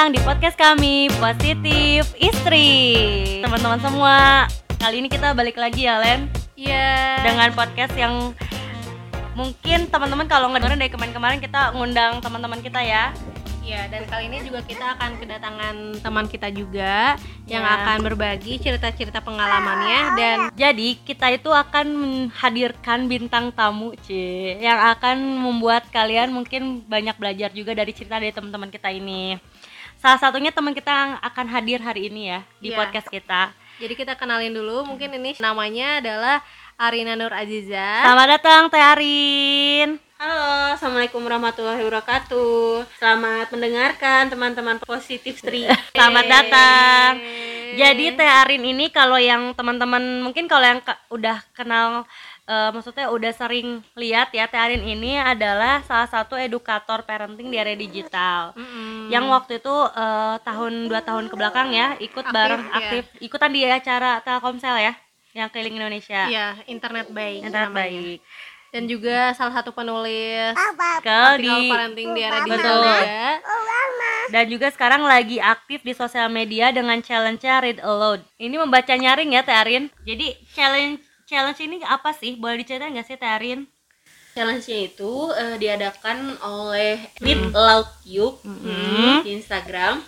datang di podcast kami Positif Istri Teman-teman semua Kali ini kita balik lagi ya Len Iya. Dengan podcast yang Mungkin teman-teman kalau ngedengerin dari kemarin-kemarin kita ngundang teman-teman kita ya Iya, dan kali ini juga kita akan kedatangan teman kita juga yang Ya. akan berbagi cerita-cerita pengalamannya dan Jadi kita itu akan menghadirkan bintang tamu C Yang akan membuat kalian mungkin banyak belajar juga dari cerita dari teman-teman kita ini Salah satunya teman kita yang akan hadir hari ini ya di Iya. podcast kita jadi kita kenalin dulu mungkin ini namanya adalah Arina Nur Aziza. Selamat datang Teh Arin Halo, Assalamualaikum warahmatullahi wabarakatuh. Selamat mendengarkan teman-teman positif Stri. Selamat datang. Jadi Teh Arin ini kalau yang teman-teman mungkin kalau yang ke- udah kenal eh, maksudnya udah sering lihat ya Teh Arin ini adalah salah satu edukator parenting di area digital. Mm-mm. Yang waktu itu eh, tahun dua tahun ke belakang ya ikut Aktif, bareng ya. aktif ikutan di acara Telkomsel ya yang keliling Indonesia. Iya, internet baik. Internet namanya. baik. Dan juga salah satu penulis Ke artikel di parenting di Betul. digital juga. dan juga sekarang lagi aktif di sosial media dengan challenge-nya Read Aloud. Ini membaca nyaring ya Teh Arin. Jadi challenge challenge ini apa sih? Boleh diceritain nggak sih Teh Arin? Challenge-nya itu eh, diadakan oleh Read Aloud Yuk Mhm. di Instagram.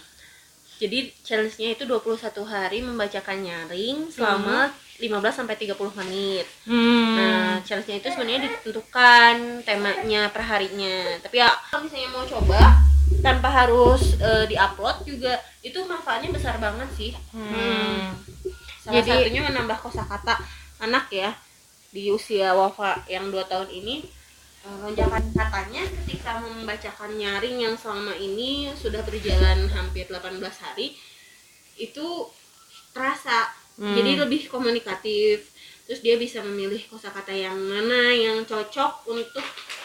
Jadi challenge-nya itu 21 hari membacakan nyaring selama 15 sampai 30 menit. Hmm. Nah, challenge-nya itu sebenarnya ditentukan temanya per harinya. Tapi ya kalau misalnya mau coba tanpa harus eh, diupload juga itu manfaatnya besar banget sih. Hmm. Salah Jadi- satunya menambah kosakata anak ya di usia Wafa yang 2 tahun ini eh, lonjakan katanya ketika membacakan nyaring yang selama ini sudah berjalan hampir 18 hari itu terasa Hmm. jadi lebih komunikatif terus dia bisa memilih kosakata yang mana yang cocok untuk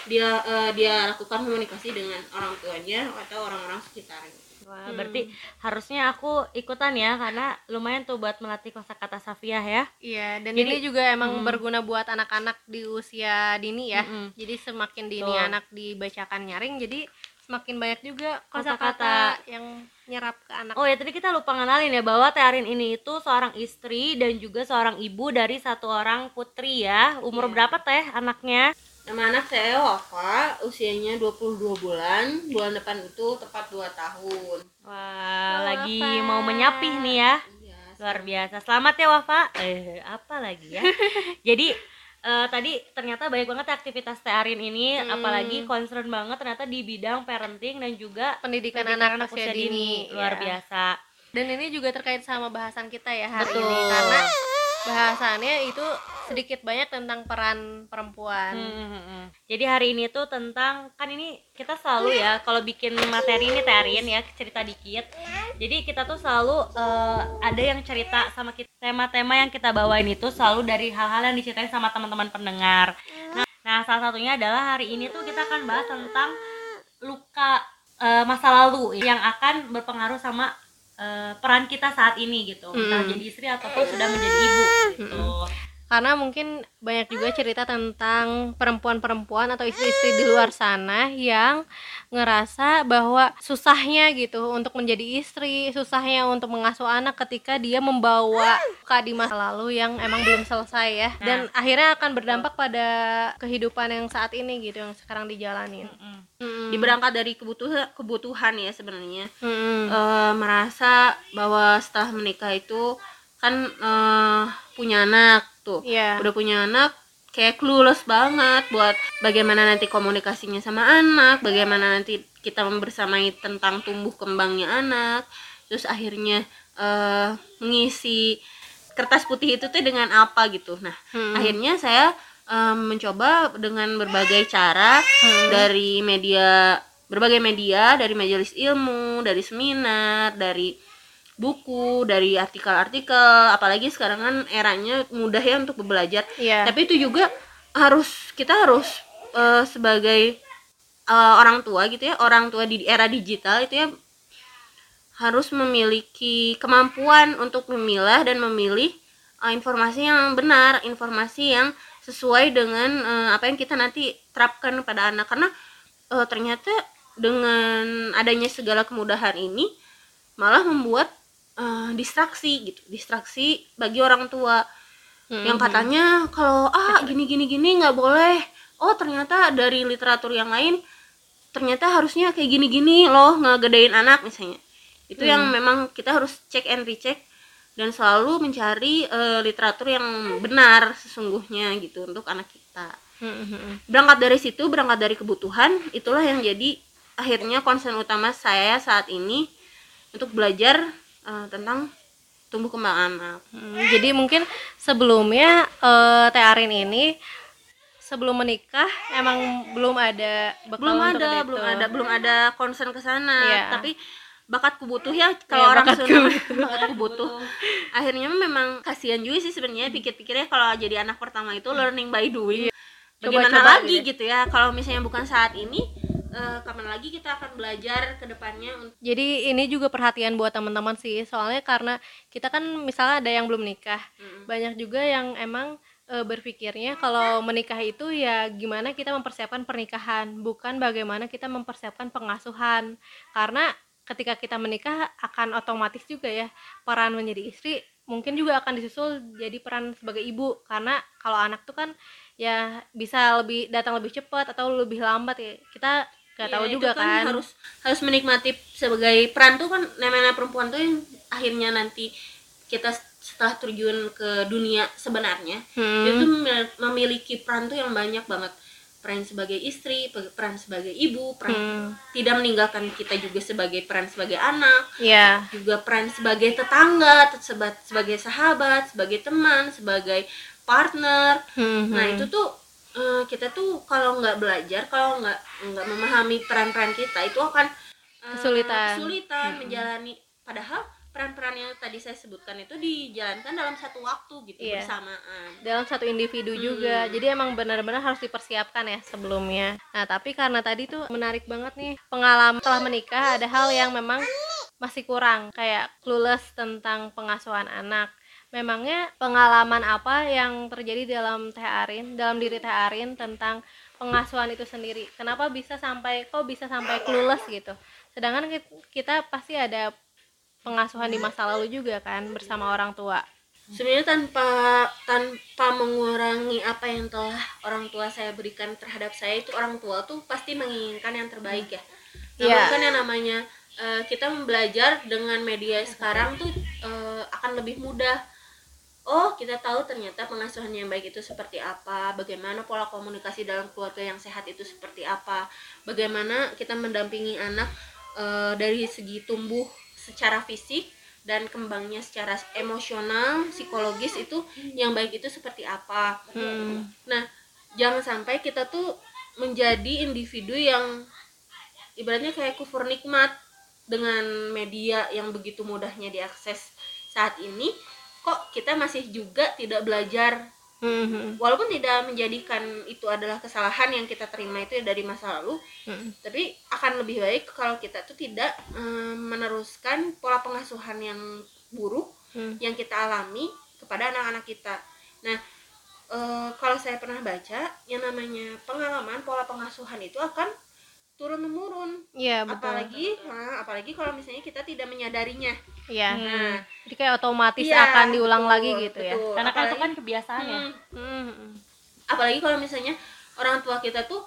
dia eh, dia lakukan komunikasi dengan orang tuanya atau orang-orang sekitarnya Wah, berarti harusnya aku ikutan ya karena lumayan tuh buat melatih kosakata Safiah ya. Iya, dan Jadi- ini juga emang Mm. berguna buat anak-anak di usia dini ya. Mm-mm. Jadi semakin dini Betul. anak dibacakan nyaring, jadi semakin banyak juga Kosakata. kosakata yang nyerap ke anak. Oh ya tadi kita lupa ngenalin ya bahwa Teh Arin ini itu seorang istri dan juga seorang ibu dari satu orang putri ya. Umur Iya. berapa Teh anaknya? Nama anak saya Wafa, usianya 22 bulan. Bulan depan itu tepat 2 tahun. Wah, Wah, lagi Wafa. mau menyapih nih ya. Iya, Luar biasa. Selamat ya Wafa. Eh, apa lagi ya? Jadi eh, tadi ternyata banyak banget aktivitas Teh Arin ini Hmm. apalagi concern banget ternyata di bidang parenting dan juga Pendidikan, pendidikan anak, usia dini, Luar ya. biasa. Dan ini juga terkait sama bahasan kita ya hari Betul. ini karena bahasannya itu sedikit banyak tentang peran perempuan. Hmm, hmm, hmm. Jadi hari ini tuh tentang kan ini kita selalu ya kalau bikin materi ini Terin ya cerita dikit. Jadi kita tuh selalu eh, ada yang cerita sama kita tema-tema yang kita bawain itu selalu dari hal-hal yang diceritain sama teman-teman pendengar. Nah, nah salah satunya adalah hari ini tuh kita akan bahas tentang luka eh, masa lalu yang akan berpengaruh sama eh, peran kita saat ini gitu. Entah Mm. jadi istri ataupun sudah menjadi ibu gitu. Karena mungkin banyak juga cerita tentang perempuan-perempuan atau istri-istri di luar sana yang ngerasa bahwa susahnya gitu untuk menjadi istri, susahnya untuk mengasuh anak ketika dia membawa luka di masa lalu yang emang belum selesai ya. Dan akhirnya akan berdampak pada kehidupan yang saat ini gitu yang sekarang dijalanin. Mm. Mm-mm. Diberangkat dari kebutuhan kebutuhan ya sebenarnya. Mm-mm. Eh, merasa bahwa setelah menikah itu kan eh, punya anak tuh. Iya. Udah punya anak kayak clueless banget buat bagaimana nanti komunikasinya sama anak, bagaimana nanti kita membersamai tentang tumbuh kembangnya anak. Terus akhirnya eh, mengisi kertas putih itu tuh dengan apa gitu. Nah, Mm-mm. akhirnya saya em, mencoba dengan berbagai cara Hmm. dari media berbagai media dari majelis ilmu dari seminar dari buku dari artikel-artikel apalagi sekarang kan eranya mudah ya untuk belajar Iya. tapi itu juga harus kita harus eh, sebagai eh, orang tua gitu ya orang tua di era digital itu ya harus memiliki kemampuan untuk memilah dan memilih eh, informasi yang benar informasi yang sesuai dengan eh, apa yang kita nanti terapkan pada anak karena eh, ternyata dengan adanya segala kemudahan ini malah membuat eh, distraksi gitu. Distraksi bagi orang tua. Yang katanya kalau ah gini gini gini nggak boleh. Oh ternyata dari literatur yang lain ternyata harusnya kayak gini gini loh ngegedein anak misalnya. Itu yang memang kita harus cek and recheck dan selalu mencari eh, literatur yang benar sesungguhnya gitu untuk anak kita. Berangkat dari situ berangkat dari kebutuhan itulah yang jadi akhirnya concern utama saya saat ini untuk belajar eh, tentang tumbuh kembang anak. Hmm, jadi mungkin sebelumnya eh, Teh Arin ini sebelum menikah emang belum ada bekal belum ada itu. belum ada belum ada concern ke sana. Iya. tapi bakatku butuh ya kalau Iya, orang bakatku Sunda bakatku butuh. akhirnya memang kasihan juga sih sebenarnya pikir-pikirnya kalau jadi anak pertama itu learning by doing. Bagaimana Coba-coba lagi gitu gitu ya kalau misalnya bukan saat ini eh, kapan lagi kita akan belajar ke depannya Jadi ini juga perhatian buat teman-teman sih, soalnya karena kita kan misalnya ada yang belum nikah, Mm-mm. banyak juga yang emang e, berpikirnya kalau menikah itu ya gimana kita mempersiapkan pernikahan, bukan bagaimana kita mempersiapkan pengasuhan. Karena ketika kita menikah akan otomatis juga ya peran menjadi istri mungkin juga akan disusul jadi peran sebagai ibu karena kalau anak tuh kan ya bisa lebih datang lebih cepat atau lebih lambat ya kita nggak Iya, tahu itu juga kan, harus harus menikmati sebagai peran tuh kan namanya perempuan tuh yang akhirnya nanti kita setelah terjun ke dunia sebenarnya Hmm. itu mem- memiliki peran tuh yang banyak banget peran sebagai istri pe- peran sebagai ibu peran Hmm. tidak meninggalkan kita juga sebagai peran sebagai anak ya juga peran sebagai tetangga tet- seba- sebagai sahabat sebagai teman sebagai partner Hmm, nah hmm. itu tuh eh, kita tuh kalau nggak belajar kalau nggak nggak memahami peran-peran kita itu akan eh, Kesulitan. kesulitan menjalani padahal peran-peran yang tadi saya sebutkan itu dijalankan dalam satu waktu gitu Iya. bersamaan dalam satu individu Hmm. juga jadi emang benar-benar harus dipersiapkan ya sebelumnya nah tapi karena tadi tuh menarik banget nih pengalaman setelah menikah ada hal yang memang masih kurang kayak clueless tentang pengasuhan anak memangnya pengalaman apa yang terjadi dalam Teh Arin dalam diri Teh Arin tentang pengasuhan itu sendiri? Kenapa bisa sampai kok bisa sampai clueless gitu? Sedangkan ki- kita pasti ada pengasuhan di masa lalu juga kan bersama orang tua. Sebenarnya tanpa tanpa mengurangi apa yang telah orang tua saya berikan terhadap saya itu orang tua tuh pasti menginginkan yang terbaik ya. Namun Iya. kan yang namanya eh, kita belajar dengan media sekarang tuh eh, akan lebih mudah oh kita tahu ternyata pengasuhan yang baik itu seperti apa bagaimana pola komunikasi dalam keluarga yang sehat itu seperti apa bagaimana kita mendampingi anak eh, dari segi tumbuh secara fisik dan kembangnya secara emosional psikologis itu yang baik itu seperti apa Hmm. nah jangan sampai kita tuh menjadi individu yang ibaratnya kayak kufur nikmat dengan media yang begitu mudahnya diakses saat ini kok kita masih juga tidak belajar Hmm. walaupun tidak menjadikan itu adalah kesalahan yang kita terima itu dari masa lalu Hmm. tapi akan lebih baik kalau kita tuh tidak eh, meneruskan pola pengasuhan yang buruk Hmm. yang kita alami kepada anak-anak kita nah eh, kalau saya pernah baca yang namanya pengalaman pola pengasuhan itu akan turun temurun Iya betul. apalagi nah, apalagi kalau misalnya kita tidak menyadarinya Iya. nah Jadi kayak otomatis iya, akan diulang betul, lagi gitu ya. betul. karena kan itu Apalagi- kan kebiasaan ya Hmm, Hmm. apalagi kalau misalnya orang tua kita tuh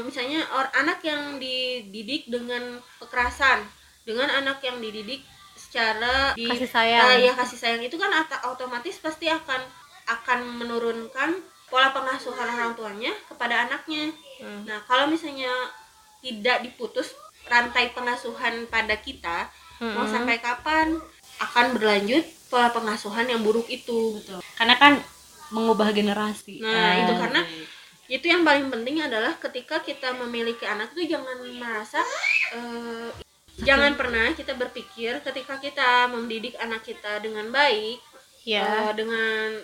misalnya or- anak yang dididik dengan kekerasan dengan anak yang dididik secara di, Kasih sayang. Ah, ya kasih sayang itu kan otomatis pasti akan akan menurunkan pola pengasuhan orang tuanya kepada anaknya Hmm. nah kalau misalnya tidak diputus rantai pengasuhan pada kita mau Mm-mm. sampai kapan akan berlanjut pola pengasuhan yang buruk itu karena kan mengubah generasi Nah, Ah. itu karena itu yang paling penting adalah ketika kita memiliki anak itu jangan merasa eh, jangan pernah kita berpikir ketika kita mendidik anak kita dengan baik Ya. eh, dengan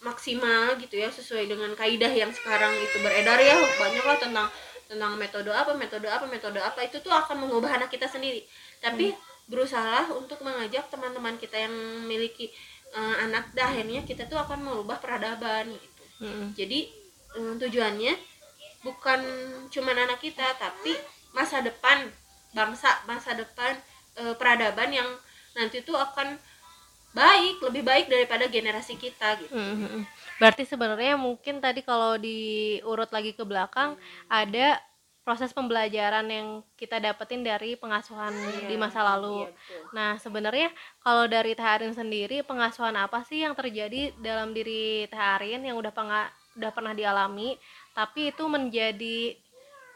maksimal gitu ya sesuai dengan kaidah yang sekarang itu beredar ya banyak lah tentang tentang metode apa metode apa metode apa itu tuh akan mengubah anak kita sendiri tapi berusaha untuk mengajak teman-teman kita yang memiliki eh, anak dah akhirnya kita tuh akan merubah peradaban gitu Mm-mm. jadi eh, tujuannya bukan cuma anak kita tapi masa depan bangsa masa depan eh, peradaban yang nanti tuh akan baik lebih baik daripada generasi kita gitu Mhm. Berarti sebenarnya mungkin tadi kalau diurut lagi ke belakang ada proses pembelajaran yang kita dapetin dari pengasuhan di masa lalu. Iya, betul. Nah, sebenarnya kalau dari Teh Arin sendiri pengasuhan apa sih yang terjadi dalam diri Teh Arin yang udah penga- udah pernah dialami tapi itu menjadi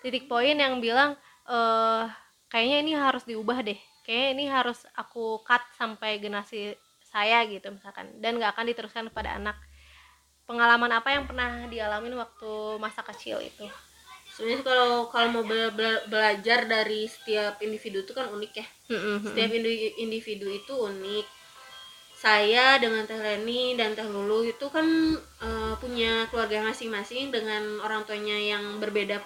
titik poin yang bilang eh kayaknya ini harus diubah deh. Kayaknya ini harus aku cut sampai generasi saya gitu misalkan dan nggak akan diteruskan kepada anak. Pengalaman apa yang pernah dialamin waktu masa kecil itu? sebenarnya kalau kalau mau bela- bela- belajar dari setiap individu itu kan unik ya. Mm-mm. setiap indi- individu itu unik. Saya dengan Teh Leni dan Teh Lulu itu kan eh, punya keluarga masing-masing dengan orang tuanya yang berbeda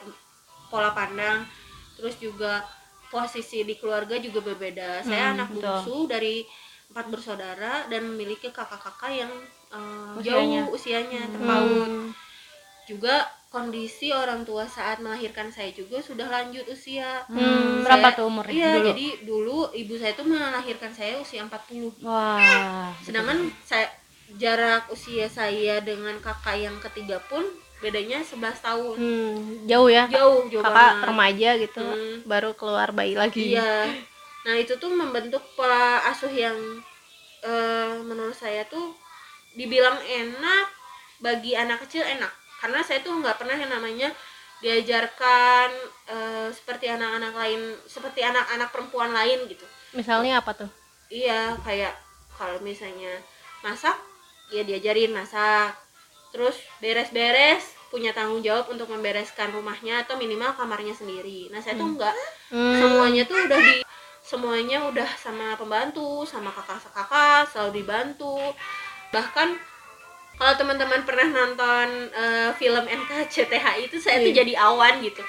pola pandang. Terus juga posisi di keluarga juga berbeda. Saya Hmm, anak bungsu dari empat bersaudara dan memiliki kakak-kakak yang eh, Usianya. jauh usianya Hmm. terpaut juga kondisi orang tua saat melahirkan saya juga sudah lanjut usia Hmm, Saya- berapa tuh umurnya Iya, dulu? jadi dulu ibu saya tuh melahirkan saya usia 40. Wah. Sedangkan saya jarak usia saya dengan kakak yang ketiga pun bedanya 11 tahun. Hmm, jauh ya. Jauh, jauh Kakak banget. remaja gitu, Hmm. baru keluar bayi lagi. Iya. Nah, itu tuh membentuk pola asuh yang eh, menurut saya tuh dibilang enak bagi anak kecil enak. Karena saya tuh nggak pernah yang namanya diajarkan eh, seperti anak-anak lain, seperti anak-anak perempuan lain gitu. Misalnya apa tuh? iya kayak kalau misalnya masak ya diajarin masak terus beres-beres punya tanggung jawab untuk membereskan rumahnya atau minimal kamarnya sendiri nah saya tuh enggak Hmm, semuanya tuh udah di semuanya udah sama pembantu sama kakak-kakak selalu dibantu bahkan kalau teman-teman pernah nonton eh, film NKCTHI itu saya tuh Iya. jadi awan gitu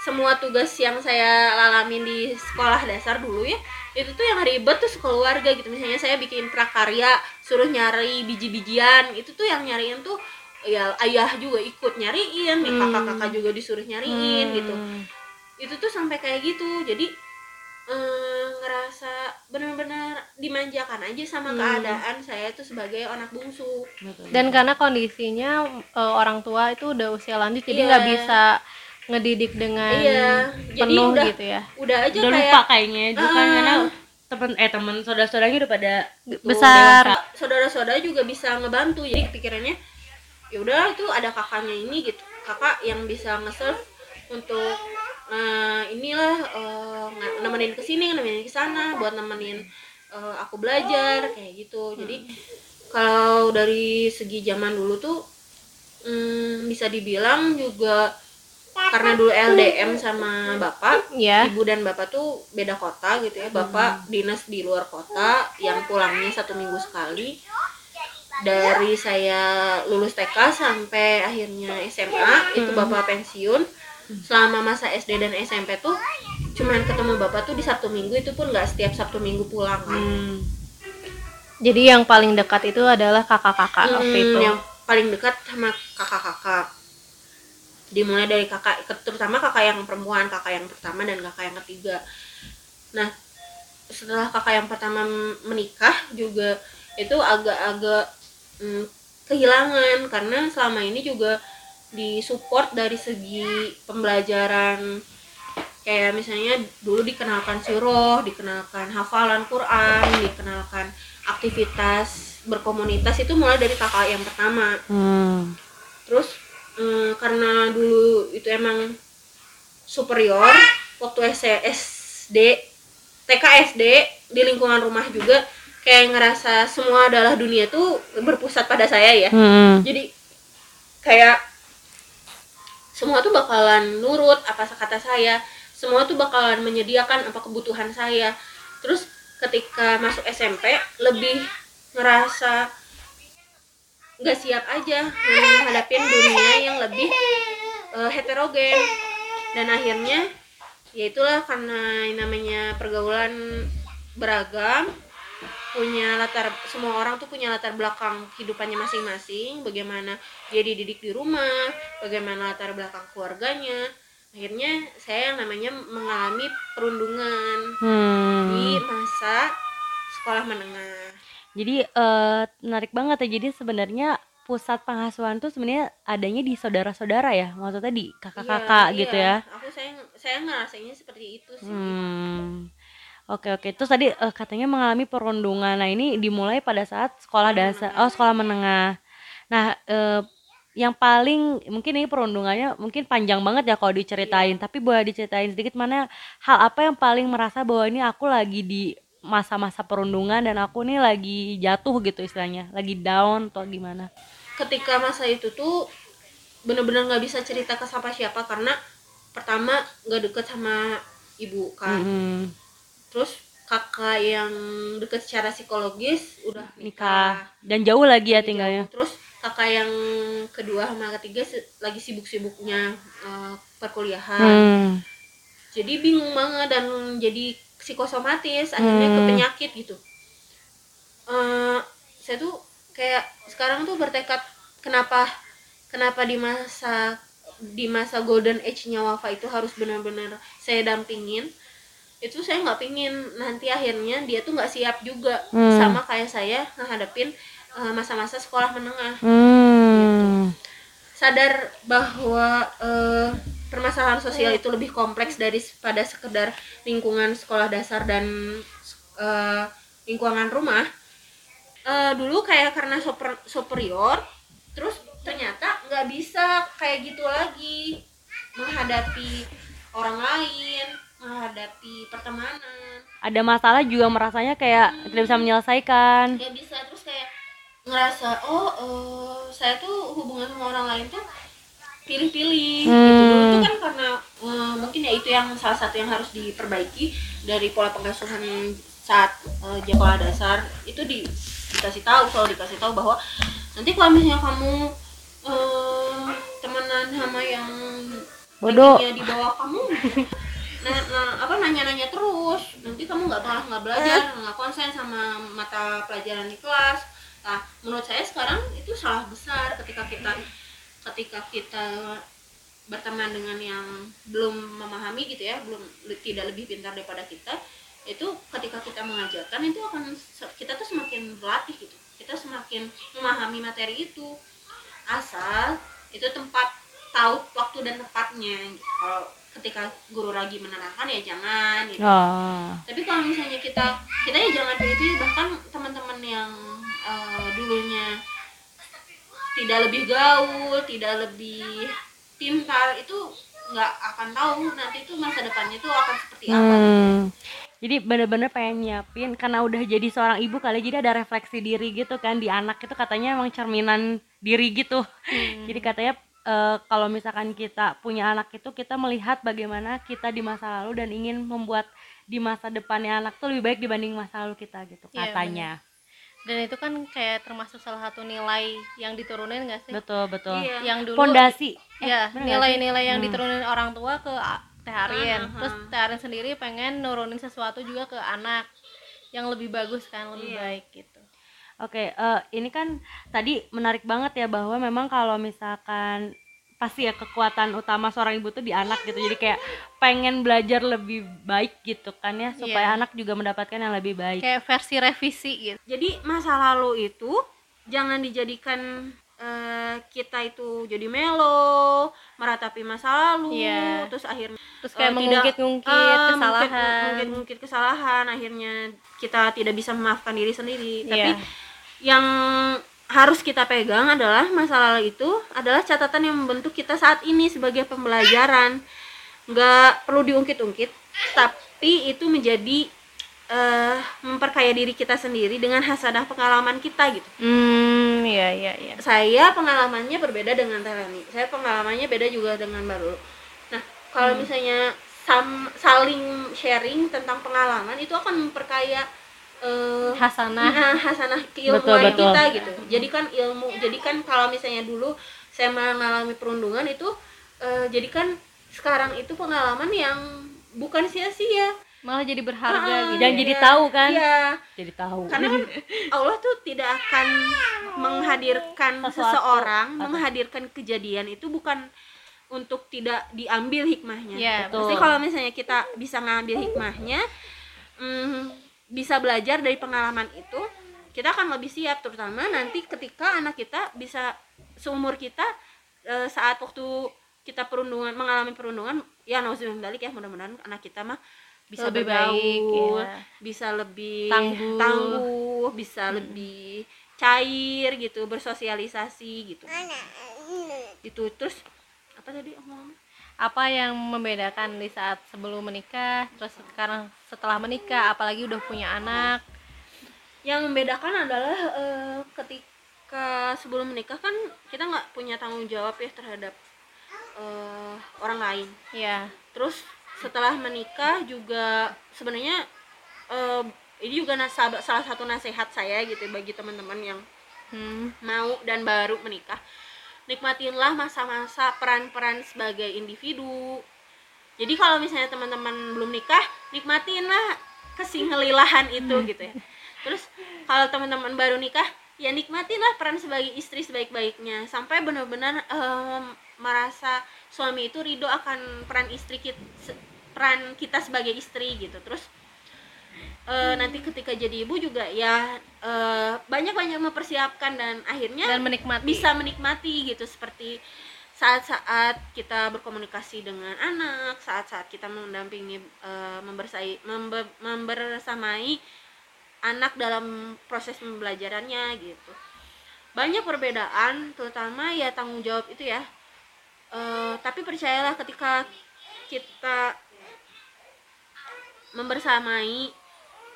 semua tugas yang saya lalamin di sekolah dasar dulu ya itu tuh yang ribet tuh sekeluarga gitu misalnya saya bikin prakarya suruh nyari biji-bijian itu tuh yang nyariin tuh ya ayah juga ikut nyariin Hmm. kakak-kakak juga disuruh nyariin gitu Hmm. itu tuh sampai kayak gitu jadi eh, ngerasa benar-benar dimanjakan aja sama Hmm. keadaan saya tuh sebagai anak bungsu Betul. Dan karena kondisinya eh, orang tua itu udah usia lanjut, jadi Iya. nggak bisa ngedidik dengan iya jadi penuh udah gitu ya. udah aja udah kayak lupa kayaknya itu kan Ah. karena temen eh temen saudara-saudaranya udah pada Besar. saudara-saudara juga bisa ngebantu jadi pikirannya ya udah itu ada kakaknya ini gitu kakak yang bisa nge-serve untuk eh, inilah nge- nemenin ke sini nemenin ke sana buat nemenin eh, aku belajar kayak gitu. Jadi kalau dari segi zaman dulu tuh hmm, bisa dibilang juga karena dulu LDM sama bapak Ya. ibu dan bapak tuh beda kota gitu ya. Bapak dinas di luar kota yang pulangnya satu minggu sekali. Dari saya lulus TK sampai akhirnya SMA itu bapak pensiun selama masa SD dan SMP tuh cuman ketemu bapak tuh di Sabtu Minggu itu pun nggak setiap Sabtu Minggu pulang kan. Hmm. Jadi yang paling dekat itu adalah kakak-kakak waktu Hmm, itu. yang paling dekat sama kakak-kakak dimulai dari kakak terutama kakak yang perempuan kakak yang pertama dan kakak yang ketiga nah setelah kakak yang pertama menikah juga itu agak-agak mm, kehilangan karena selama ini juga disupport dari segi pembelajaran kayak misalnya dulu dikenalkan siroh, dikenalkan hafalan Quran, dikenalkan aktivitas berkomunitas itu mulai dari kakak yang pertama Hmm. terus eh, karena dulu itu emang superior waktu SD TK SD di lingkungan rumah juga kayak ngerasa semua adalah dunia tuh berpusat pada saya ya Hmm. jadi kayak semua tuh bakalan nurut apa kata saya. Semua tuh bakalan menyediakan apa kebutuhan saya. Terus ketika masuk SMP lebih ngerasa nggak siap aja menghadapin dunia yang lebih eh, heterogen. Dan akhirnya ya itulah karena namanya pergaulan beragam punya latar semua orang tuh punya latar belakang kehidupannya masing-masing. Bagaimana dia dididik di rumah bagaimana latar belakang keluarganya. Akhirnya saya yang namanya mengalami perundungan hmm. di masa sekolah menengah. Jadi eh, menarik banget ya. Jadi sebenarnya pusat pengasuhan tuh sebenarnya adanya di saudara-saudara ya? Maksudnya di kakak-kakak Iya, gitu iya. ya? Aku saya saya ngerasainnya seperti itu sih. Hmm. Oke oke. Terus tadi eh, katanya mengalami perundungan. Nah ini dimulai pada saat sekolah dasar, oh sekolah menengah. Nah eh, yang paling mungkin ini perundungannya mungkin panjang banget ya kalau diceritain. Tapi boleh diceritain sedikit mana hal apa yang paling merasa bahwa ini aku lagi di masa-masa perundungan dan aku nih lagi jatuh gitu istilahnya, lagi down atau gimana? ketika masa itu tuh bener-bener nggak bisa cerita ke siapa siapa karena pertama nggak deket sama ibu kan Mm-mm. Terus kakak yang deket secara psikologis udah Nikah nikah dan jauh lagi ya tinggalnya. terus kakak yang kedua sama ketiga lagi sibuk-sibuknya eh, perkuliahan Hmm. jadi bingung banget dan jadi psikosomatis akhirnya ke Hmm. penyakit gitu Eh, saya tuh kayak sekarang tuh bertekad kenapa kenapa di masa di masa golden age-nya Wafa itu harus benar-benar saya dampingin itu saya nggak pingin nanti akhirnya dia tuh nggak siap juga Hmm. sama kayak saya ngadepin eh, masa-masa sekolah menengah Hmm. sadar bahwa eh, permasalahan sosial itu lebih kompleks daripada sekedar lingkungan sekolah dasar dan eh, lingkungan rumah Eh, dulu kayak karena super, superior terus ternyata nggak bisa kayak gitu lagi menghadapi orang lain menghadapi pertemanan Ada masalah juga merasanya kayak tidak bisa menyelesaikan. nggak bisa terus kayak ngerasa oh eh, saya tuh hubungan sama orang lain tuh pilih-pilih gitu dulu Hmm. tuh kan karena eh, mungkin ya itu yang salah satu yang harus diperbaiki dari pola pengasuhan saat eh, sekolah dasar itu di, dikasih tahu selalu dikasih tahu bahwa nanti kalau misalnya kamu eh, temenan sama yang Bodoh. di bawah kamu nah, nah, apa nanya-nanya terus. Nanti kamu nggak malah nggak belajar nggak konsen sama mata pelajaran di kelas. Nah menurut saya sekarang itu salah besar ketika kita ketika kita berteman dengan yang belum memahami gitu ya belum tidak lebih pintar daripada kita itu ketika kita mengajarkan itu akan kita tuh semakin berlatih gitu. Kita semakin memahami materi itu asal itu tempat tahu waktu dan tempatnya. Gitu. kalau ketika guru lagi menerangkan ya jangan gitu Oh. tapi kalau misalnya kita kita ya jangan pilih-pilih bahkan teman-teman yang eh, dulunya tidak lebih gaul tidak lebih pintar itu nggak akan tahu nanti itu masa depannya itu akan seperti apa gitu. Hmm. Jadi bener-bener pengen nyiapin karena udah jadi seorang ibu kali jadi ada refleksi diri gitu kan di anak itu katanya emang cerminan diri gitu. Jadi katanya eh, kalau misalkan kita punya anak itu kita melihat bagaimana kita di masa lalu dan ingin membuat di masa depannya anak tuh lebih baik dibanding masa lalu kita gitu Iya, katanya. dan itu kan kayak termasuk salah satu nilai yang diturunin gak sih Betul betul. Iya. yang dulu Pondasi. Eh, ya bener sih? nilai-nilai yang Hmm. diturunin orang tua ke a- Teh Arin Ah, ah, terus ah. Teh Arin sendiri pengen nurunin sesuatu juga ke anak yang lebih bagus kan lebih Iya. baik gitu Oke, eh, ini kan tadi menarik banget ya bahwa memang kalau misalkan pasti ya kekuatan utama seorang ibu tuh di anak gitu. Jadi kayak pengen belajar lebih baik gitu kan ya supaya Iya. anak juga mendapatkan yang lebih baik. kayak versi revisi gitu jadi masa lalu itu jangan dijadikan eh, kita itu jadi melo meratapi masa lalu Iya. terus akhirnya terus kayak tidak- mengungkit-ngungkit Ah, kesalahan mungkin mungkin mungkin kesalahan akhirnya kita tidak bisa memaafkan diri sendiri Iya. tapi yang harus kita pegang adalah masa lalu itu adalah catatan yang membentuk kita saat ini sebagai pembelajaran. Nggak perlu diungkit-ungkit tapi itu menjadi eh, memperkaya diri kita sendiri dengan hasanah pengalaman kita gitu. Hmm iya iya iya. Saya pengalamannya berbeda dengan Telani saya pengalamannya beda juga dengan Baru nah kalau misalnya sam- saling sharing tentang pengalaman itu akan memperkaya eh, hasanah nah, hasanah Betul, keilmuan betul. kita gitu jadi kan ilmu jadi kan kalau misalnya dulu saya mengalami perundungan itu eh, jadi kan sekarang itu pengalaman yang bukan sia-sia malah jadi berharga Ah, gitu Dan ya. jadi tahu kan? iya Jadi tahu. karena kan Allah tuh tidak akan menghadirkan Sesuatu. seseorang Apa? menghadirkan kejadian itu bukan untuk tidak diambil hikmahnya Iya, betul. Pasti kalau misalnya kita bisa ngambil hikmahnya mm, bisa belajar dari pengalaman itu kita akan lebih siap terutama nanti ketika anak kita bisa seumur kita eh, saat waktu kita perundungan mengalami perundungan ya nauzubillah balik ya mudah-mudahan anak kita mah bisa Lebih bergaul, baik, ya. bisa lebih Tangguh. tangguh, bisa lebih cair gitu bersosialisasi gitu gitu terus apa tadi ngomongnya apa yang membedakan di saat sebelum menikah terus sekarang setelah menikah apalagi udah punya anak? Yang membedakan adalah eh, ketika sebelum menikah kan kita nggak punya tanggung jawab ya terhadap eh, orang lain. Ya terus setelah menikah juga sebenarnya eh, ini juga nas- salah satu nasihat saya gitu bagi teman-teman yang hmm, mau dan baru menikah nikmatinlah masa-masa peran-peran sebagai individu. Jadi kalau misalnya teman-teman belum nikah nikmatinlah kesinglilahan itu gitu ya. Terus kalau teman-teman baru nikah ya nikmatinlah peran sebagai istri sebaik-baiknya. Sampai benar-benar em, merasa suami itu ridho akan peran istri kita peran kita sebagai istri gitu. Terus eh, nanti ketika jadi ibu juga ya eh, banyak-banyak mempersiapkan dan akhirnya dan menikmati bisa menikmati gitu seperti saat-saat kita berkomunikasi dengan anak, saat-saat kita mendampingi eh, membersai membe- membersamai anak dalam proses pembelajarannya gitu. Banyak perbedaan terutama ya tanggung jawab itu ya. Eh, tapi percayalah ketika kita membersamai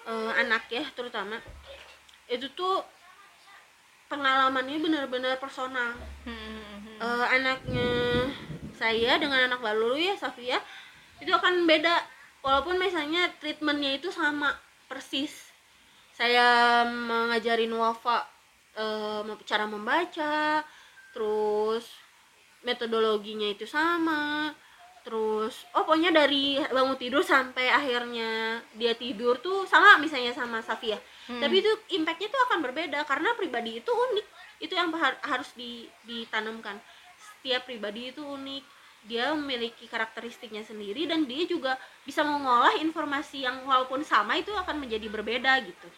eh, anak ya terutama itu tuh pengalamannya benar-benar personal. Hmm. Eh, anaknya saya dengan anak baru ya Safia itu akan beda. Walaupun misalnya treatmentnya itu sama persis. Saya mengajarin Wafa eh, cara membaca terus metodologinya itu sama terus oh pokoknya dari bangun tidur sampai akhirnya dia tidur tuh sama misalnya sama Safia Hmm. tapi itu impactnya tuh akan berbeda karena pribadi itu unik. Itu yang har- harus di- ditanamkan. Setiap pribadi itu unik. Dia memiliki karakteristiknya sendiri dan dia juga bisa mengolah informasi yang walaupun sama itu akan menjadi berbeda gitu.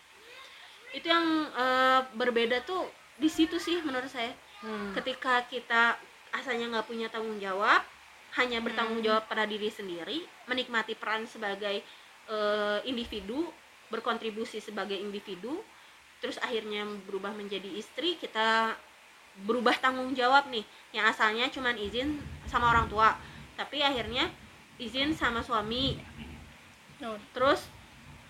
Itu yang eh, berbeda tuh di situ sih menurut saya. Hmm. ketika kita asalnya nggak punya tanggung jawab hanya bertanggung jawab pada diri sendiri menikmati peran sebagai eh, individu berkontribusi sebagai individu terus akhirnya berubah menjadi istri kita berubah tanggung jawab nih. Yang asalnya cuman izin sama orang tua tapi akhirnya izin sama suami. Terus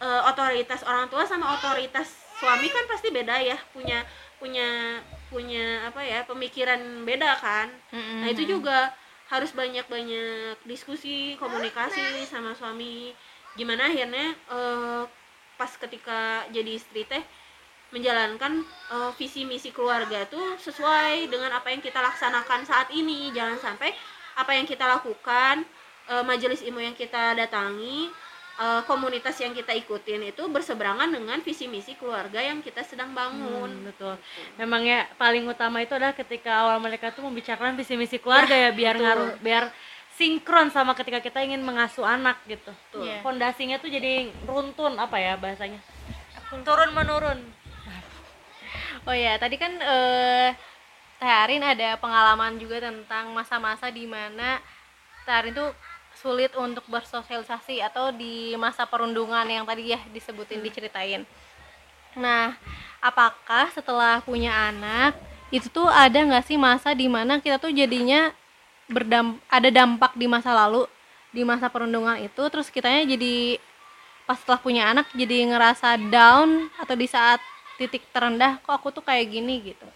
eh, otoritas orang tua sama otoritas suami kan pasti beda ya punya punya punya apa ya pemikiran beda kan. Hmm, nah itu hmm. juga harus banyak-banyak diskusi komunikasi sama suami. Gimana akhirnya eh, pas ketika jadi istri teh menjalankan eh, visi misi keluarga itu sesuai dengan apa yang kita laksanakan saat ini. Jangan sampai apa yang kita lakukan eh, majelis ilmu yang kita datangi eh, komunitas yang kita ikutin itu berseberangan dengan visi misi keluarga yang kita sedang bangun Hmm, betul. Memang ya paling utama itu adalah ketika awal mereka tuh membicarakan visi misi keluarga ya biar betul. ngaruh biar sinkron sama ketika kita ingin mengasuh anak gitu. Betul. Iya. Fondasinya tuh jadi runtun apa ya bahasanya? Turun menurun. Oh ya, tadi kan eh Teh Arin ada pengalaman juga tentang masa-masa di mana Teh Arin tuh sulit untuk bersosialisasi atau di masa perundungan yang tadi ya disebutin diceritain. Nah, apakah setelah punya anak itu tuh ada nggak sih masa di mana kita tuh jadinya berdam ada dampak di masa lalu di masa perundungan itu terus kitanya jadi pas setelah punya anak jadi ngerasa down atau di saat titik terendah kok aku tuh kayak gini gitu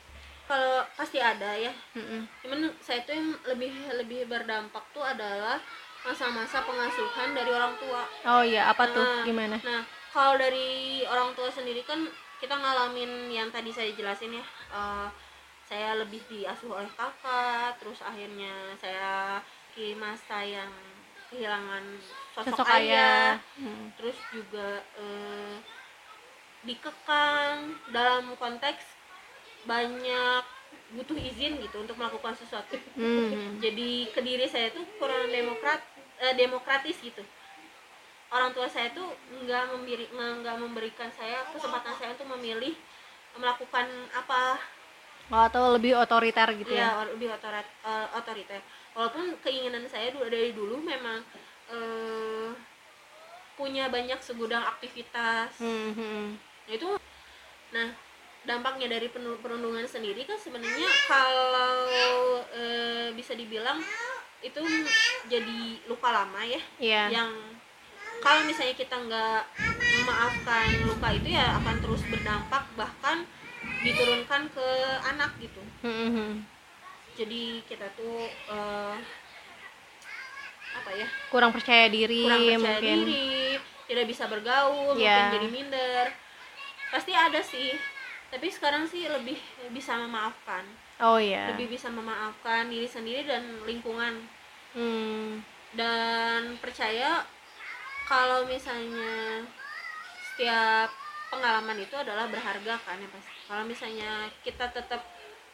kalau pasti ada ya Mm-mm. cuman saya tuh yang lebih lebih berdampak tuh adalah masa-masa pengasuhan dari orang tua. Oh iya apa tuh? Nah, gimana? nah kalau dari orang tua sendiri kan kita ngalamin yang tadi saya jelasin ya eh, saya lebih diasuh oleh kakak terus akhirnya saya di masa yang kehilangan sosok, sosok ayah ayah. Hmm. terus juga eh, dikekang. Dalam konteks banyak butuh izin gitu untuk melakukan sesuatu Hmm. jadi ke diri saya tuh kurang demokrat eh, demokratis gitu orang tua saya tuh nggak memberi nggak memberikan saya kesempatan saya untuk memilih melakukan apa Oh, atau lebih otoriter gitu ya. ya lebih otorat, eh, otoriter walaupun keinginan saya dulu dari dulu memang eh, punya banyak segudang aktivitas Hmm, hmm. Nah, itu nah dampaknya dari perundungan sendiri kan sebenarnya kalau eh, bisa dibilang itu jadi luka lama ya Iya. yang kalau misalnya kita nggak memaafkan luka itu ya akan terus berdampak bahkan diturunkan ke anak gitu Hmm, hmm. jadi kita tuh eh, apa ya Kurang percaya diri kurang percaya mungkin. diri tidak bisa bergaul Iya. mungkin jadi minder pasti ada sih tapi sekarang sih lebih bisa memaafkan. Oh iya. lebih bisa memaafkan diri sendiri dan lingkungan. Hmm. dan percaya kalau misalnya setiap pengalaman itu adalah berharga kan ya pasti kalau misalnya kita tetap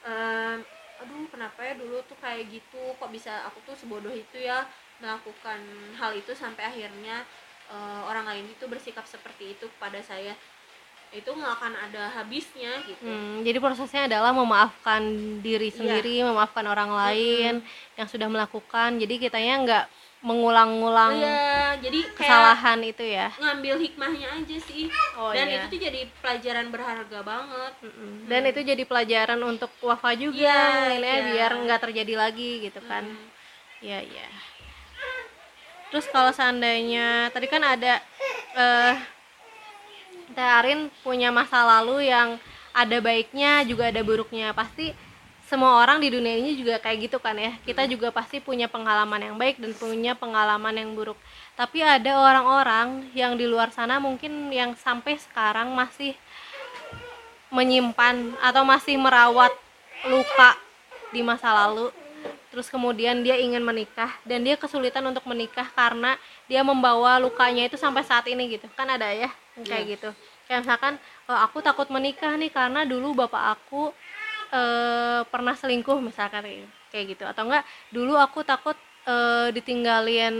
em, aduh kenapa ya dulu tuh kayak gitu? Kok bisa aku tuh sebodoh itu ya melakukan hal itu sampai akhirnya eh, orang lain itu bersikap seperti itu kepada saya itu nggak akan ada habisnya gitu Hmm, jadi prosesnya adalah memaafkan diri Iya. sendiri, memaafkan orang lain yang sudah melakukan. Jadi kitanya nggak mengulang-ulang Iya, jadi kesalahan itu ya. ngambil hikmahnya aja sih Oh, dan iya. itu tuh jadi pelajaran berharga banget Mm-mm. Dan itu jadi pelajaran untuk Wafa juga, Iya, ini iya. biar nggak terjadi lagi gitu kan. Hmm. Iya iya. Terus kalau seandainya tadi kan ada eh Teh Arin punya masa lalu yang ada baiknya juga ada buruknya. Pasti semua orang di dunia ini juga kayak gitu kan ya. Kita juga pasti punya pengalaman yang baik dan punya pengalaman yang buruk. Tapi ada orang-orang yang di luar sana mungkin yang sampai sekarang masih menyimpan atau masih merawat luka di masa lalu terus kemudian dia ingin menikah dan dia kesulitan untuk menikah karena dia membawa lukanya itu sampai saat ini gitu kan ada ya kayak gitu kayak misalkan "Oh, aku takut menikah nih karena dulu bapak aku eh, pernah selingkuh misalkan kayak gitu. atau enggak dulu aku takut eh, ditinggalin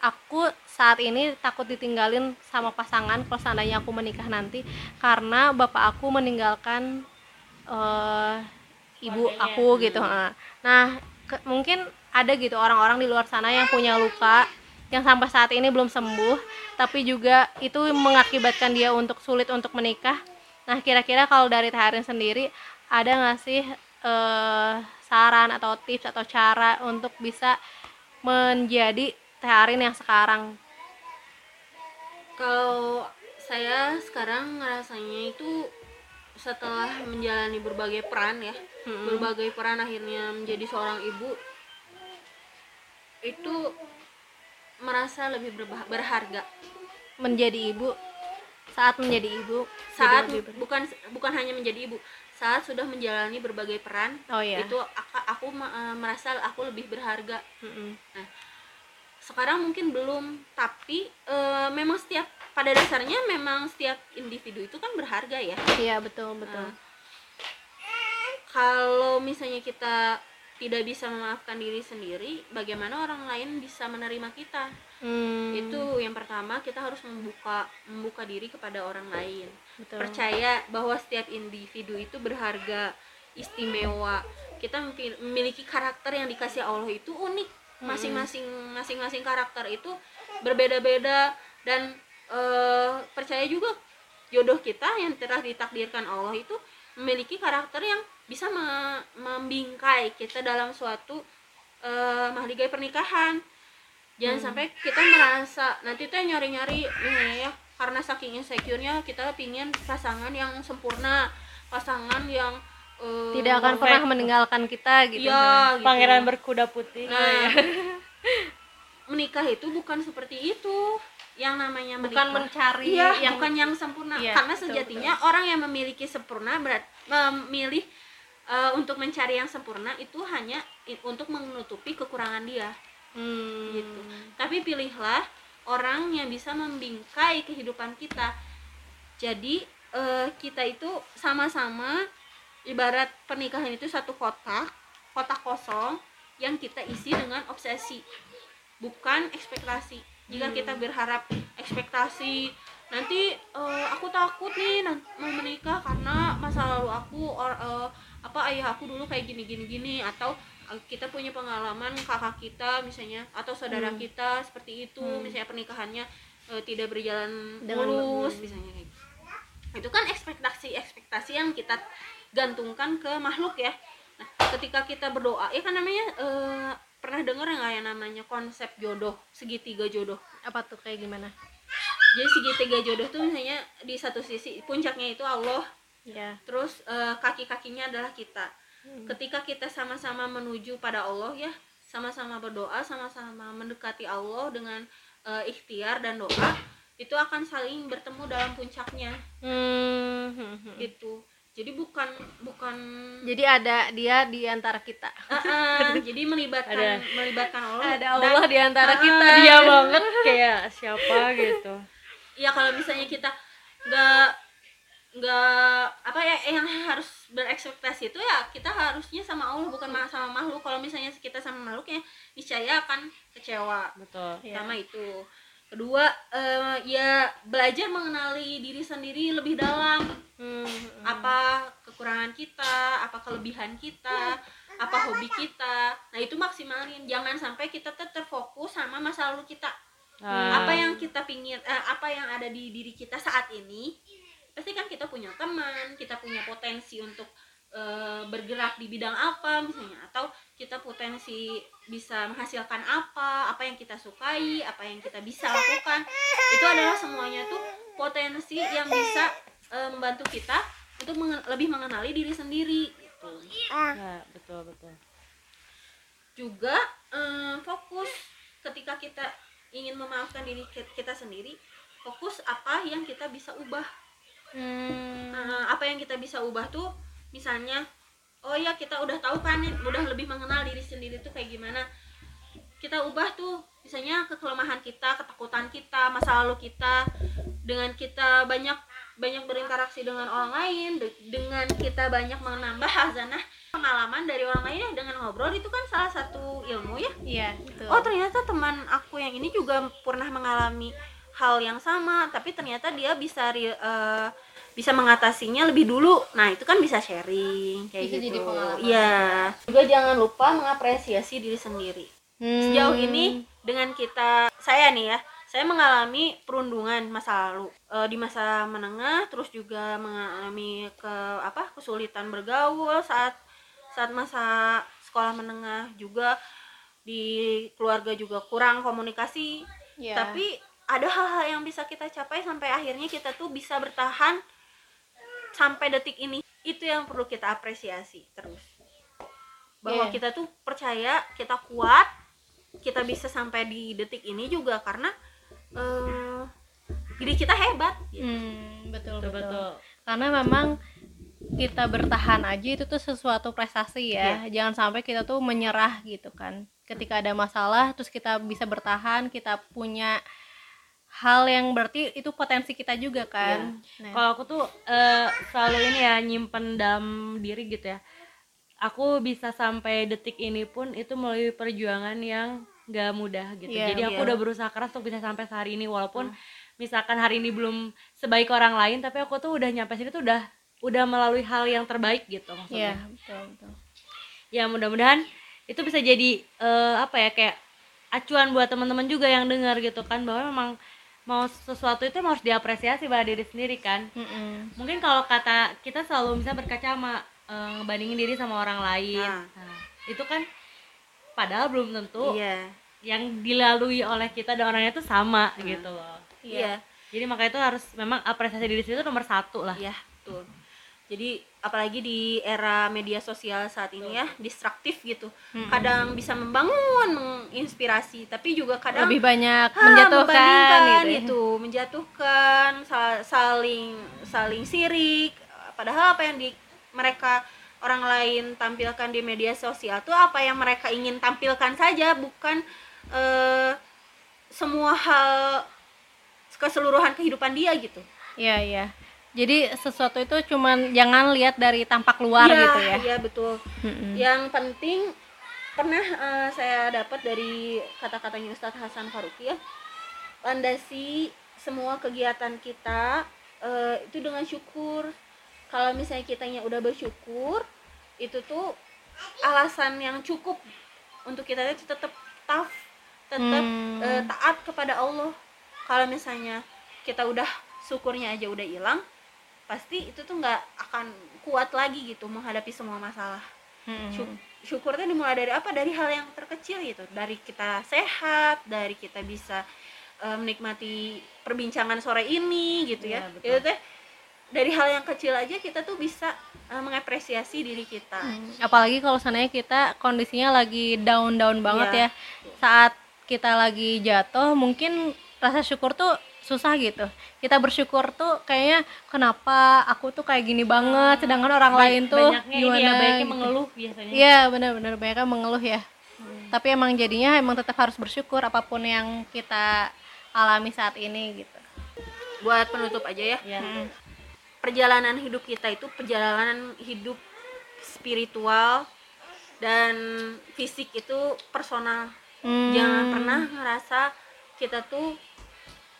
aku saat ini takut ditinggalin sama pasangan kalau seandainya aku menikah nanti karena bapak aku meninggalkan eh, ibu Keluarganya. aku gitu nah, nah ke- mungkin ada gitu orang-orang di luar sana yang punya luka yang sampai saat ini belum sembuh tapi juga itu mengakibatkan dia untuk sulit untuk menikah nah kira-kira kalau dari Taharin sendiri ada nggak sih eh, saran atau tips atau cara untuk bisa menjadi Taharin yang sekarang kalau saya sekarang ngerasanya itu setelah menjalani berbagai peran ya Mm-mm. berbagai peran akhirnya menjadi seorang ibu itu merasa lebih berharga. Menjadi ibu. Saat menjadi ibu jadi saat ber- bukan bukan hanya menjadi ibu. Saat sudah menjalani berbagai peran oh ya itu aku, aku eh, merasa aku lebih berharga. Mm-mm. sekarang mungkin belum tapi eh, memang setiap pada dasarnya memang setiap individu itu kan berharga ya. Iya betul betul. Nah, kalau misalnya kita tidak bisa memaafkan diri sendiri bagaimana orang lain bisa menerima kita? Hmm, itu yang pertama kita harus membuka membuka diri kepada orang lain. Betul. percaya bahwa setiap individu itu berharga istimewa. Kita memiliki karakter yang dikasih Allah itu unik. Masing-masing masing-masing karakter itu berbeda-beda. Dan eh, percaya juga jodoh kita yang telah ditakdirkan Allah itu memiliki karakter yang bisa me- membingkai kita dalam suatu eh, mahligai pernikahan jangan sampai kita merasa nanti tuh nyari-nyari nih ya karena saking insecure-nya kita pingin pasangan yang sempurna pasangan yang eh, tidak akan pernah meninggalkan kita gitu Iya, gitu. pangeran berkuda putih Nah, menikah itu bukan seperti itu. Yang namanya bukan menikah. mencari Iya, yang bukan yang sempurna. Iya, Karena betul, sejatinya orang yang memiliki sempurna berat memilih eh, untuk mencari yang sempurna itu hanya untuk menutupi kekurangan dia. Hmm, Gitu. Tapi pilihlah orang yang bisa membingkai kehidupan kita. Jadi eh, kita itu sama-sama ibarat pernikahan itu satu kotak kotak kosong yang kita isi dengan obsesi bukan ekspektasi jika Hmm. kita berharap ekspektasi nanti eh, aku takut nih mau menikah karena masa lalu aku or, eh, apa ayah aku dulu kayak gini gini gini atau eh, kita punya pengalaman kakak kita misalnya atau saudara Hmm. kita seperti itu Hmm. misalnya pernikahannya eh, tidak berjalan Dengan mulus hmm. misalnya kayak gitu. itu kan ekspektasi ekspektasi yang kita gantungkan ke makhluk ya nah, ketika kita berdoa ya kan namanya eh, pernah dengar nggak ya namanya konsep jodoh segitiga jodoh apa tuh kayak gimana jadi segitiga jodoh tuh misalnya di satu sisi puncaknya itu Allah. Ya terus eh, kaki-kakinya adalah kita. Hmm. ketika kita sama-sama menuju pada Allah ya sama-sama berdoa sama-sama mendekati Allah dengan eh, ikhtiar dan doa itu akan saling bertemu dalam puncaknya. Hmm, hmm, hmm. gitu jadi bukan bukan jadi ada dia di antara kita. Ah, ah, jadi melibatkan Ada. melibatkan Allah. Ada dan- Allah di antara Ah, kita. Dia banget kayak siapa gitu. Ya kalau misalnya kita nggak nggak apa ya yang harus berekspektasi itu ya kita harusnya sama Allah bukan ma- sama makhluk. Kalau misalnya kita sama makhluk ya niscaya akan kecewa betul. Iya. sama itu. Kedua eh, ya belajar mengenali diri sendiri lebih dalam Hmm, hmm. apa kekurangan kita apa kelebihan kita apa hobi kita. Nah itu maksimalin. Jangan sampai kita tetap terfokus sama masa lalu kita. Nah, apa yang kita pingin eh, apa yang ada di diri kita saat ini pasti kan kita punya teman kita punya potensi untuk eh, bergerak di bidang apa misalnya. Atau kita potensi bisa menghasilkan apa apa yang kita sukai apa yang kita bisa lakukan. Itu adalah semuanya tuh potensi yang bisa eh, membantu kita untuk mengen- lebih mengenali diri sendiri gitu. Ya, betul betul. Juga eh, fokus ketika kita ingin memaafkan diri ki- kita sendiri fokus apa yang kita bisa ubah. Hmm, Nah, apa yang kita bisa ubah tuh misalnya oh ya kita udah tahu kan udah lebih mengenal diri sendiri tuh kayak gimana. Kita ubah tuh misalnya kekelemahan kita ketakutan kita masa lalu kita dengan kita banyak banyak berinteraksi dengan orang lain de- dengan kita banyak menambah hazanah pengalaman dari orang lain ya dengan ngobrol itu kan salah satu ilmu ya. Iya betul. Oh ternyata teman aku yang ini juga pernah mengalami hal yang sama tapi ternyata dia bisa eh, bisa mengatasinya lebih dulu. Nah itu kan bisa sharing kayak Bisa gitu. iya. Juga jangan lupa mengapresiasi diri sendiri. Hmm. sejauh ini dengan kita saya nih ya saya mengalami perundungan masa lalu Eh, di masa menengah terus juga mengalami ke apa kesulitan bergaul saat saat masa sekolah menengah juga. Di keluarga juga kurang komunikasi. Iya. tapi ada hal-hal yang bisa kita capai sampai akhirnya kita tuh bisa bertahan sampai detik ini. Itu yang perlu kita apresiasi terus. Bahwa Iya. kita tuh percaya kita kuat kita bisa sampai di detik ini juga. Karena eh, diri kita hebat. Gitu. Hmm, betul, betul betul. betul. Karena memang kita bertahan aja itu tuh sesuatu prestasi ya. Jangan sampai kita tuh menyerah gitu kan. Ketika ada masalah terus kita bisa bertahan kita punya hal yang berarti itu potensi kita juga kan. Nah, kalau aku tuh eh, selalu ini ya nyimpen dalam diri gitu ya. Aku bisa sampai detik ini pun itu melalui perjuangan yang gak mudah gitu. Iya, jadi aku iya. udah berusaha keras untuk bisa sampai sehari ini walaupun misalkan hari ini belum sebaik orang lain tapi aku tuh udah nyampe sini tuh udah udah melalui hal yang terbaik gitu iya maksudnya betul betul. Ya mudah-mudahan itu bisa jadi eh, apa ya kayak acuan buat teman-teman juga yang dengar gitu kan bahwa memang mau sesuatu itu harus diapresiasi pada diri sendiri kan. Mm-mm. mungkin kalau kata kita selalu bisa berkaca sama eh, ngebandingin diri sama orang lain. Nah. Nah, itu kan padahal belum tentu iya. yang dilalui oleh kita dan orangnya itu sama gitu loh iya. Jadi makanya itu harus memang apresiasi diri sendiri itu nomor satu lah. Iya betul. Jadi apalagi di era media sosial saat ini ya distraktif gitu. Kadang bisa membangun menginspirasi tapi juga kadang lebih banyak Ah, menjatuhkan gitu ya. itu menjatuhkan sa- saling saling sirik. Padahal apa yang di mereka orang lain tampilkan di media sosial itu apa yang mereka ingin tampilkan saja bukan eh, semua hal keseluruhan kehidupan dia gitu Iya iya. jadi sesuatu itu cuman jangan lihat dari tampak luar Iya, gitu ya iya betul Mm-mm. yang penting pernah eh, saya dapat dari kata-katanya Ustadz Hasan Faruqi ya landasi semua kegiatan kita eh, itu dengan syukur kalau misalnya kitanya udah bersyukur itu tuh alasan yang cukup untuk kita itu tetap tough tetap Hmm. eh, taat kepada Allah kalau misalnya kita udah syukurnya aja udah hilang pasti itu tuh nggak akan kuat lagi gitu menghadapi semua masalah. Mm-mm. Syuk- syukurnya dimulai dari apa? Dari hal yang terkecil gitu. Dari kita sehat dari kita bisa eh, menikmati perbincangan sore ini gitu ya, betul. itu teh dari hal yang kecil aja kita tuh bisa eh, mengapresiasi diri kita. Hmm, apalagi kalau seandainya kita kondisinya lagi down-down banget Iya. ya. Saat kita lagi jatuh mungkin rasa syukur tuh susah gitu. Kita bersyukur tuh kayaknya kenapa aku tuh kayak gini banget sedangkan orang lain tuh banyaknya gimana ini ya baiknya gitu. mengeluh biasanya. Iya benar-benar banyaknya mengeluh ya. Tapi emang jadinya emang tetap harus bersyukur apa pun yang kita alami saat ini gitu. Buat penutup aja ya. Iya. perjalanan hidup kita itu perjalanan hidup spiritual dan fisik itu personal. Hmm. jangan pernah ngerasa kita tuh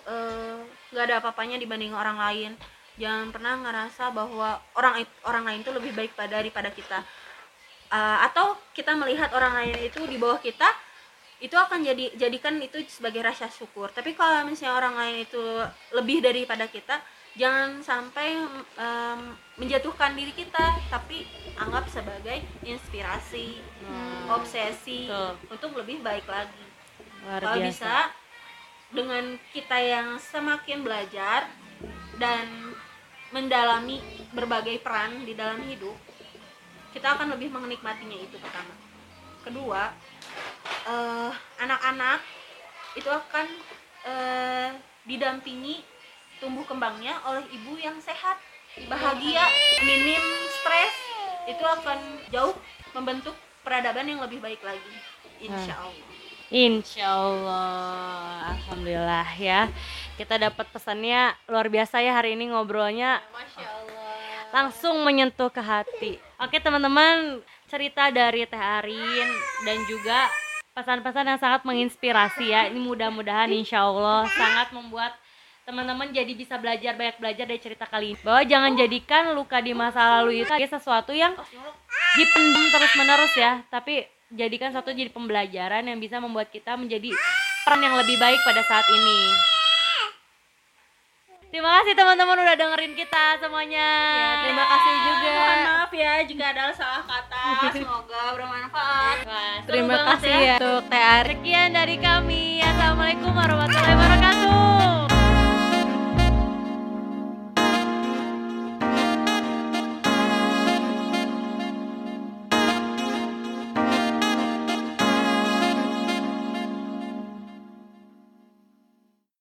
eh, nggak ada apa-apanya dibanding orang lain. Jangan pernah ngerasa bahwa orang orang lain itu lebih baik pada daripada kita. Eh, atau kita melihat orang lain itu di bawah kita itu akan jadi jadikan itu sebagai rasa syukur. Tapi kalau misalnya orang lain itu lebih daripada kita jangan sampai em, menjatuhkan diri kita tapi anggap sebagai inspirasi Hmm. obsesi Betul. untuk lebih baik lagi. Luar kalau biasa. bisa dengan kita yang semakin belajar dan mendalami berbagai peran di dalam hidup kita akan lebih menikmatinya itu pertama. Kedua eh, anak-anak itu akan eh, didampingi tumbuh kembangnya oleh ibu yang sehat bahagia minim stres. Itu akan jauh membentuk peradaban yang lebih baik lagi insya Allah Insya Allah, alhamdulillah ya. Kita dapat pesannya luar biasa ya hari ini ngobrolnya Masya Allah langsung menyentuh ke hati. Oke teman-teman, cerita dari Teh Arin dan juga pesan-pesan yang sangat menginspirasi ya. Ini mudah-mudahan insya Allah sangat membuat teman-teman jadi bisa belajar banyak belajar dari cerita kali ini. Bahwa jangan jadikan luka di masa lalu itu sebagai sesuatu yang dipendam terus menerus ya. Tapi jadikan satu jadi pembelajaran yang bisa membuat kita menjadi peran yang lebih baik pada saat ini. Terima kasih teman-teman udah dengerin kita semuanya. Ya, terima kasih juga. Mohon maaf ya jika ada salah kata. Semoga bermanfaat. Wah, terima kasih ya untuk Teh Ari Sekian dari kami. Assalamualaikum warahmatullahi wabarakatuh.